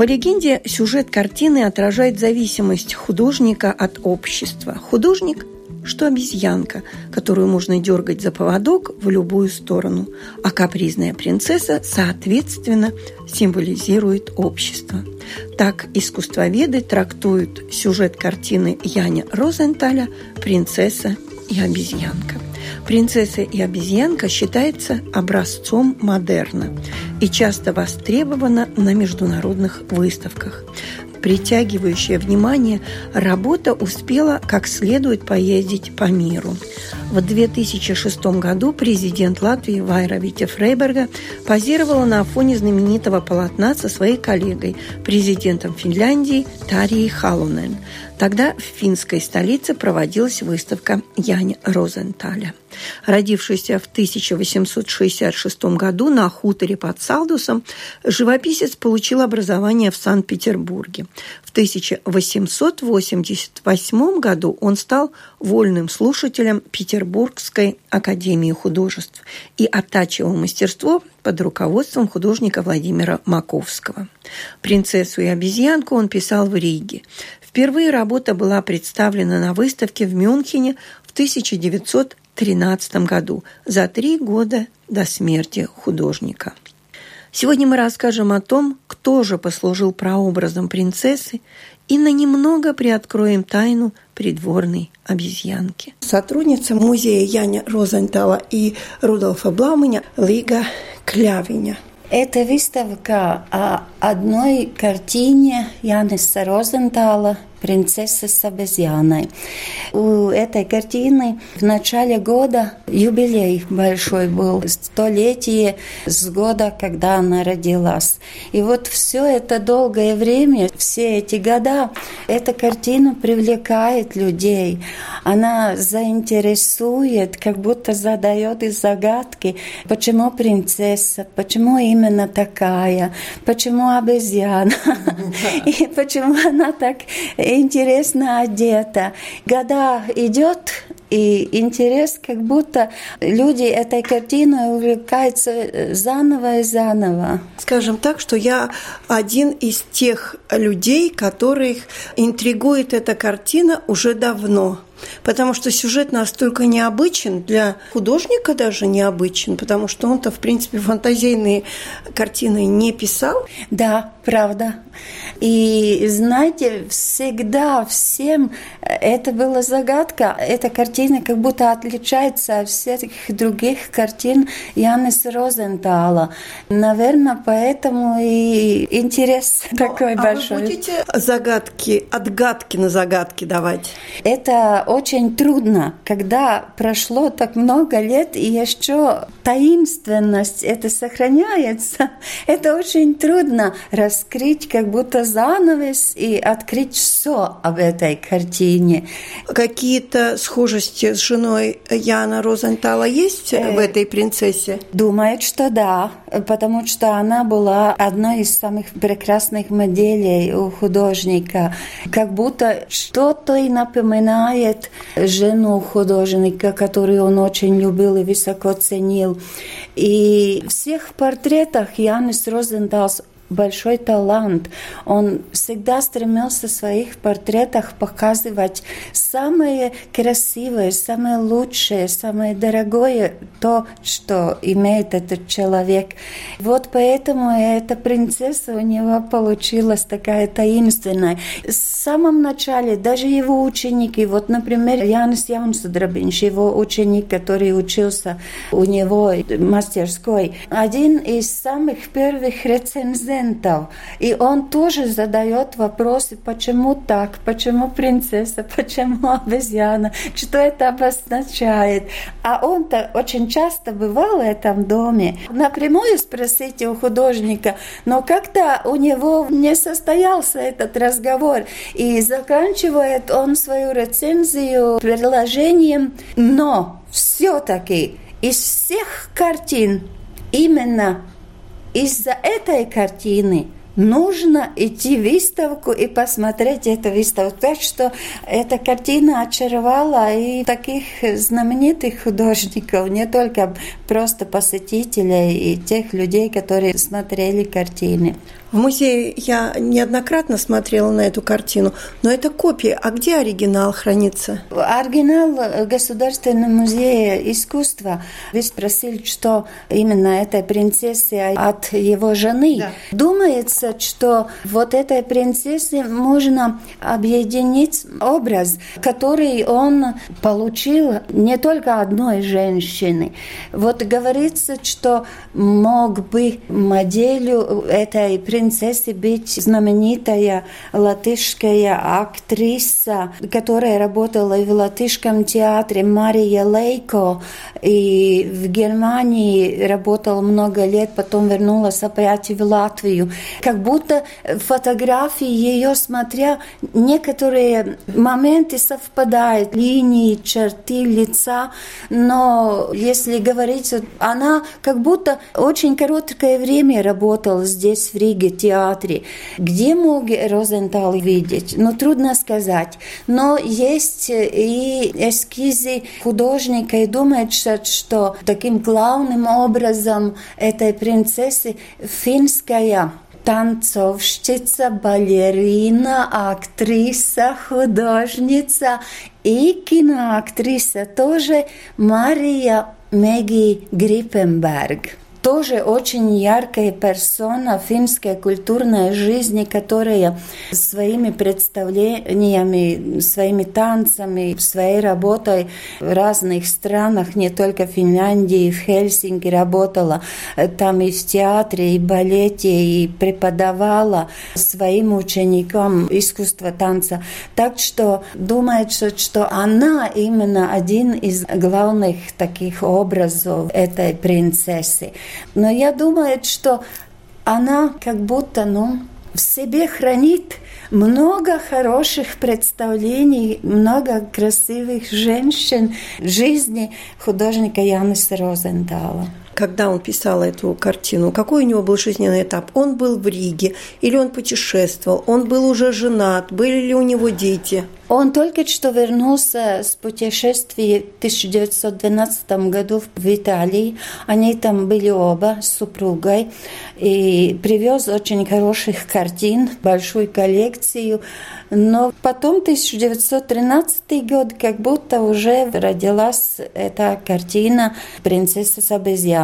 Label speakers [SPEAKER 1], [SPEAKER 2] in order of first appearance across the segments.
[SPEAKER 1] По легенде, сюжет картины отражает зависимость художника от общества. Художник что обезьянка, которую можно дергать за поводок в любую сторону, а капризная принцесса, соответственно, символизирует общество. Так искусствоведы трактуют сюжет картины Яня Розенталя «Принцесса и обезьянка». «Принцесса и обезьянка» считается образцом модерна и часто востребована на международных выставках. Притягивающая внимание, работа успела как следует поездить по миру. В 2006 году президент Латвии Вайра Витя Фрейберга позировала на фоне знаменитого полотна со своей коллегой, президентом Финляндии Тарией Халунен. Тогда в финской столице проводилась выставка Яни Розенталя. Родившийся в 1866 году на хуторе под Салдусом, живописец получил образование в Санкт-Петербурге. В 1888 году он стал вольным слушателем Петербургской академии художеств и оттачивал мастерство под руководством художника Владимира Маковского. «Принцессу и обезьянку» он писал в Риге. Впервые работа была представлена на выставке в Мюнхене в 1900 1913 году, за три года до смерти художника. Сегодня мы расскажем о том, кто же послужил прообразом принцессы и на немного приоткроем тайну придворной обезьянки. Сотрудница музея Яня Розентала и Рудольфа Блауменя Лига Клявиня.
[SPEAKER 2] Это выставка о одной картине Яниса Розентала – принцесса с обезьяной. У этой картины в начале года юбилей большой был, столетие с года, когда она родилась. И вот все это долгое время, все эти года, эта картина привлекает людей. Она заинтересует, как будто задает из загадки, почему принцесса, почему именно такая, почему обезьяна, и почему она так интересно одета. Года идет, и интерес, как будто люди этой картиной увлекаются э, заново и заново.
[SPEAKER 1] Скажем так, что я один из тех людей, которых интригует эта картина уже давно. Потому что сюжет настолько необычен, для художника даже необычен, потому что он-то, в принципе, фантазийные картины не писал.
[SPEAKER 2] Да, правда. И знаете, всегда всем это была загадка. Эта картина как будто отличается от всех других картин Янис Розентала. Наверное, поэтому и интерес Но, такой
[SPEAKER 1] а
[SPEAKER 2] большой.
[SPEAKER 1] Вы будете загадки, отгадки на загадки давать?
[SPEAKER 2] Это очень трудно, когда прошло так много лет и еще таинственность это сохраняется. Это очень трудно раскрыть как будто занавес и открыть все об этой картине.
[SPEAKER 1] Какие-то схожести с женой Яна Розентала есть э, в этой принцессе?
[SPEAKER 2] Думает, что да, потому что она была одной из самых прекрасных моделей у художника. Как будто что-то и напоминает жену художника, которую он очень любил и высоко ценил. И всех портретах Янис Розенталс большой талант. Он всегда стремился в своих портретах показывать самое красивое, самое лучшее, самое дорогое, то, что имеет этот человек. Вот поэтому эта принцесса у него получилась такая таинственная. В самом начале даже его ученики, вот, например, Янис Яунсудрабинш, его ученик, который учился у него в мастерской, один из самых первых рецензентов моментов. И он тоже задает вопросы, почему так, почему принцесса, почему обезьяна, что это обозначает. А он-то очень часто бывал в этом доме. Напрямую спросите у художника, но как-то у него не состоялся этот разговор. И заканчивает он свою рецензию предложением «но все-таки из всех картин именно из-за этой картины нужно идти в выставку и посмотреть эту выставку. Так что эта картина очаровала и таких знаменитых художников, не только просто посетителей и тех людей, которые смотрели картины.
[SPEAKER 1] В музее я неоднократно смотрела на эту картину, но это копия. А где оригинал хранится?
[SPEAKER 2] Оригинал Государственного музея искусства. Вы спросили, что именно этой принцессе от его жены. Да. Думается, что вот этой принцессе можно объединить образ, который он получил не только одной женщины. Вот говорится, что мог бы моделью этой принцессы быть знаменитая латышская актриса, которая работала в латышском театре Мария Лейко, и в Германии работала много лет, потом вернулась опять в Латвию. Как будто фотографии ее смотря, некоторые моменты совпадают, линии, черты лица, но если говорить, она как будто очень короткое время работала здесь, в Риге, театре. Где мог Розентал видеть? Ну, трудно сказать. Но есть и эскизы художника, и думается, что таким главным образом этой принцессы финская танцовщица, балерина, актриса, художница и киноактриса тоже Мария Меги Гриппенберг Тоже очень яркая персона финской культурной жизни, которая своими представлениями, своими танцами, своей работой в разных странах, не только в Финляндии, в Хельсинки работала, там и в театре, и в балете, и преподавала своим ученикам искусство танца. Так что думается, что она именно один из главных таких образов этой принцессы. Но я думаю, что она как будто, ну, в себе хранит много хороших представлений, много красивых женщин жизни художника Яниса Розендала
[SPEAKER 1] когда он писал эту картину, какой у него был жизненный этап? Он был в Риге или он путешествовал? Он был уже женат? Были ли у него дети?
[SPEAKER 2] Он только что вернулся с путешествия в 1912 году в Италии. Они там были оба с супругой. И привез очень хороших картин, большую коллекцию. Но потом 1913 год, как будто уже родилась эта картина «Принцесса с обезьяной».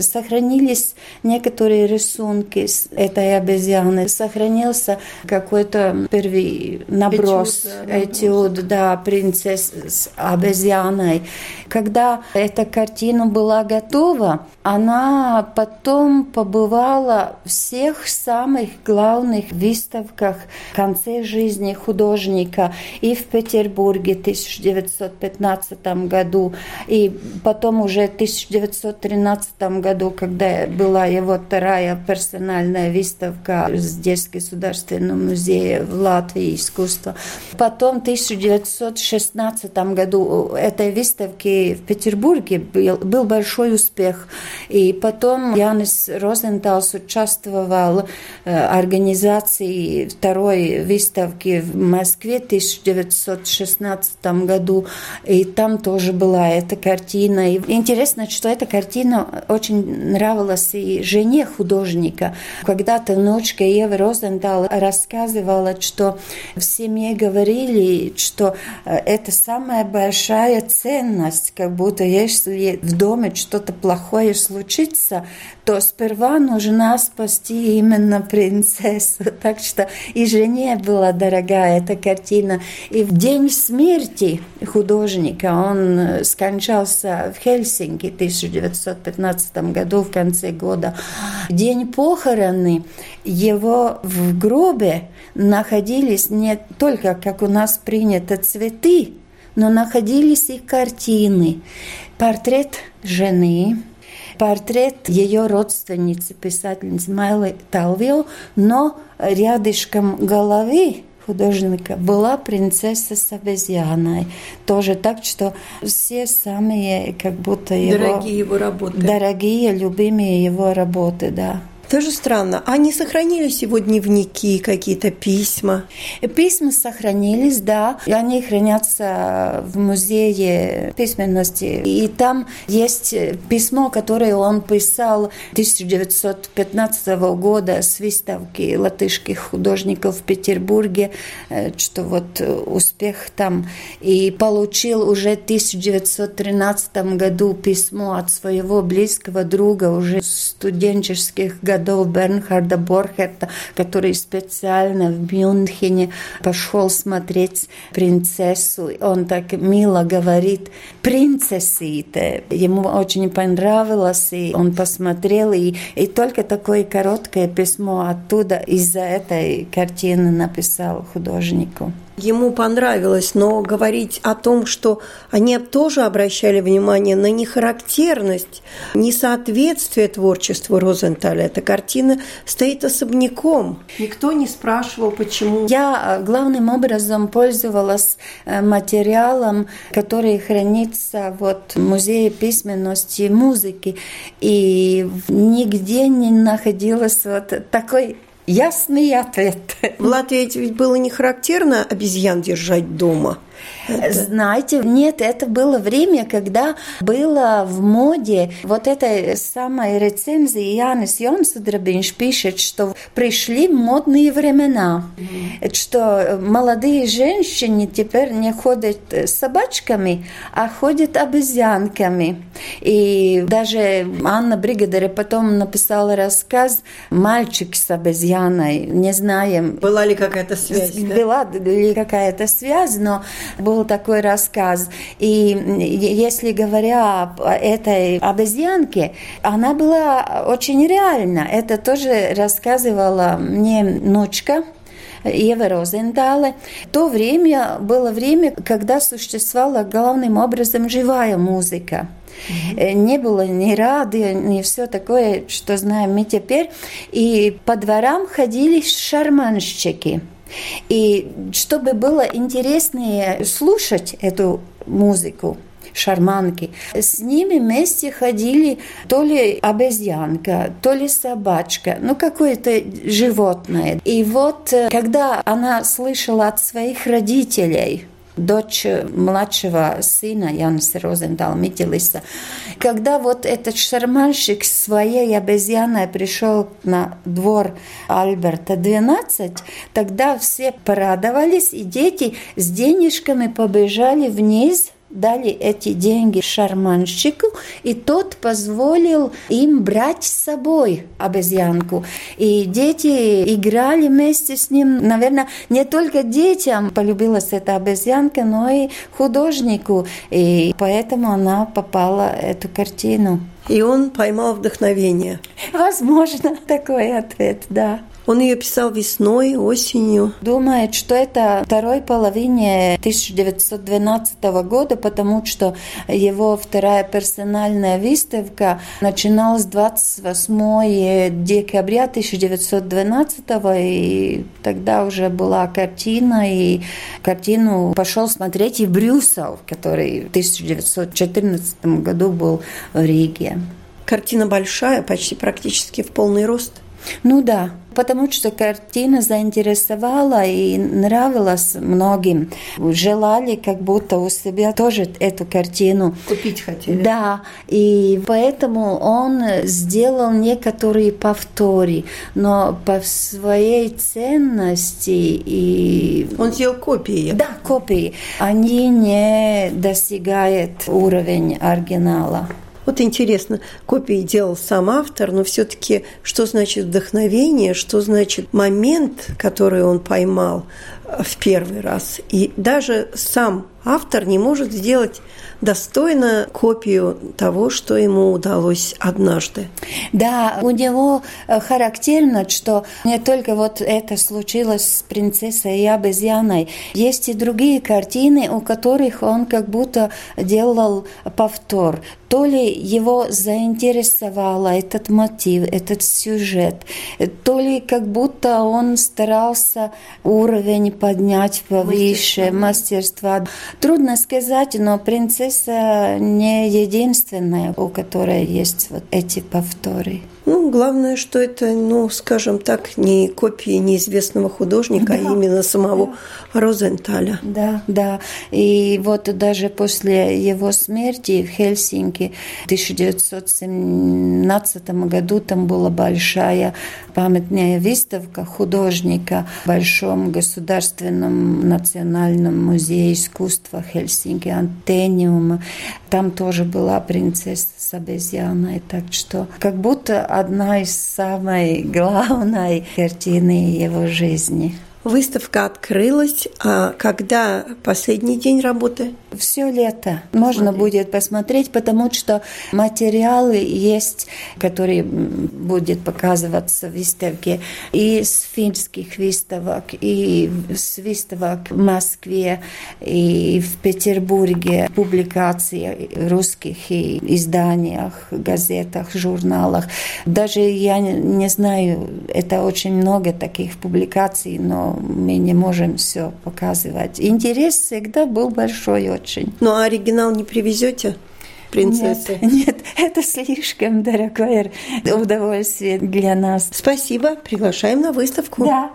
[SPEAKER 2] Сохранились некоторые рисунки с этой обезьяны. Сохранился какой-то первый наброс, этюд, этюд да, принцессы с обезьяной. Когда эта картина была готова, она потом побывала в всех самых главных выставках в конце жизни художника и в Петербурге в 1915 году, и потом уже в 1913 году, когда была его вторая персональная выставка здесь в Государственном музее в Латвии искусства. Потом в 1916 году этой выставки в Петербурге был, был большой успех. И потом Янис Розенталс участвовал в э, организации второй выставки в Москве в 1916 году. И там тоже была эта картина. И интересно, что эта картина очень нравилась и жене художника. Когда-то внучка Ева Розентал рассказывала, что в семье говорили, что э, это самая большая ценность, как будто если в доме что-то плохое случится, то сперва нужно спасти именно принцессу. Так что и жене была дорогая эта картина. И в день смерти художника, он скончался в Хельсинки в 1915 1915 году, в конце года. День похороны, его в гробе находились не только, как у нас принято, цветы, но находились и картины. Портрет жены, портрет ее родственницы, писательницы Майлы Талвио, но рядышком головы художника была принцесса с обезьяной. Тоже так, что все самые как будто
[SPEAKER 1] его... Дорогие его работы.
[SPEAKER 2] Дорогие, любимые его работы, да.
[SPEAKER 1] Тоже странно. А не сохранились его дневники, какие-то письма?
[SPEAKER 2] Письма сохранились, да. И они хранятся в музее письменности. И там есть письмо, которое он писал 1915 года с выставки латышских художников в Петербурге, э, что вот успех там. И получил уже в 1913 году письмо от своего близкого друга уже студенческих годов годов Бернхарда Борхерта, который специально в Мюнхене пошел смотреть принцессу. Он так мило говорит принцессите. Ему очень понравилось, и он посмотрел, и, и только такое короткое письмо оттуда из-за этой картины написал художнику
[SPEAKER 1] ему понравилось, но говорить о том, что они тоже обращали внимание на нехарактерность, несоответствие творчеству Розенталя. Эта картина стоит особняком. Никто не спрашивал, почему.
[SPEAKER 2] Я э, главным образом пользовалась э, материалом, который хранится вот в Музее письменности и музыки. И нигде не находилось вот такой Ясный ответ.
[SPEAKER 1] В Латвии ведь было не характерно обезьян держать дома.
[SPEAKER 2] Это... Знаете, нет, это было время, когда было в моде вот этой самой рецензии Янис Йонсудрабинш пишет, что пришли модные времена, mm-hmm. что молодые женщины теперь не ходят собачками, а ходят обезьянками. И даже Анна Бригадере потом написала рассказ «Мальчик с обезьяной». Не знаем.
[SPEAKER 1] Была ли какая-то связь?
[SPEAKER 2] Была
[SPEAKER 1] да?
[SPEAKER 2] ли какая-то связь, но был такой рассказ. И если говоря об этой обезьянке, она была очень реальна. Это тоже рассказывала мне внучка, Ева Розентале. То время было время, когда существовала главным образом живая музыка. Mm-hmm. Не было ни радио, ни все такое, что знаем мы теперь. И по дворам ходили шарманщики. И чтобы было интереснее слушать эту музыку, шарманки. С ними вместе ходили то ли обезьянка, то ли собачка, ну какое-то животное. И вот э, когда она слышала от своих родителей, дочь младшего сына Яниса Розентала Митилиса. Когда вот этот шарманщик своей обезьяной пришел на двор Альберта 12, тогда все порадовались, и дети с денежками побежали вниз дали эти деньги шарманщику, и тот позволил им брать с собой обезьянку. И дети играли вместе с ним. Наверное, не только детям полюбилась эта обезьянка, но и художнику. И поэтому она попала в эту картину.
[SPEAKER 1] И он поймал вдохновение.
[SPEAKER 2] Возможно, такой ответ, да.
[SPEAKER 1] Он ее писал весной, осенью.
[SPEAKER 2] Думает, что это второй половине 1912 года, потому что его вторая персональная выставка начиналась 28 декабря 1912 и тогда уже была картина, и картину пошел смотреть и Брюсов, который в 1914 году был в Риге.
[SPEAKER 1] Картина большая, почти практически в полный рост.
[SPEAKER 2] Ну да, потому что картина заинтересовала и нравилась многим. Желали как будто у себя тоже эту картину.
[SPEAKER 1] Купить хотели.
[SPEAKER 2] Да, и поэтому он сделал некоторые повторы, но по своей ценности и...
[SPEAKER 1] Он сделал копии.
[SPEAKER 2] Да, копии. Они не достигают уровень оригинала.
[SPEAKER 1] Вот интересно, копии делал сам автор, но все-таки что значит вдохновение, что значит момент, который он поймал э, в первый раз. И даже сам автор не может сделать достойно копию того, что ему удалось однажды.
[SPEAKER 2] Да, у него э, характерно, что не только вот это случилось с принцессой и обезьяной, есть и другие картины, у которых он как будто делал повтор. То ли его заинтересовало этот мотив, этот сюжет, то ли как будто он старался уровень поднять повыше, мастерства. Трудно сказать, но принцесса не единственная, у которой есть вот эти повторы.
[SPEAKER 1] Ну, главное, что это, ну, скажем так, не копии неизвестного художника, а да. а именно самого да. Розенталя.
[SPEAKER 2] Да, да. И вот даже после его смерти в Хельсинки в 1917 году там была большая памятная выставка художника в Большом государственном национальном музее искусства Хельсинки Антениум. Там тоже была принцесса с обезьяной. Так что как будто одна из самой главной картины его жизни.
[SPEAKER 1] Выставка открылась, а когда последний день работы?
[SPEAKER 2] Все лето можно Смотри. будет посмотреть, потому что материалы есть, которые будет показываться в выставке и с финских выставок, и с выставок в Москве, и в Петербурге, публикации русских и изданиях, газетах, журналах. Даже я не знаю, это очень много таких публикаций, но мы не можем все показывать. Интерес всегда был большой очень.
[SPEAKER 1] Ну а оригинал не привезете? принцессы?
[SPEAKER 2] Нет, нет, это слишком дорогое удовольствие для нас.
[SPEAKER 1] Спасибо, приглашаем на выставку.
[SPEAKER 2] Да.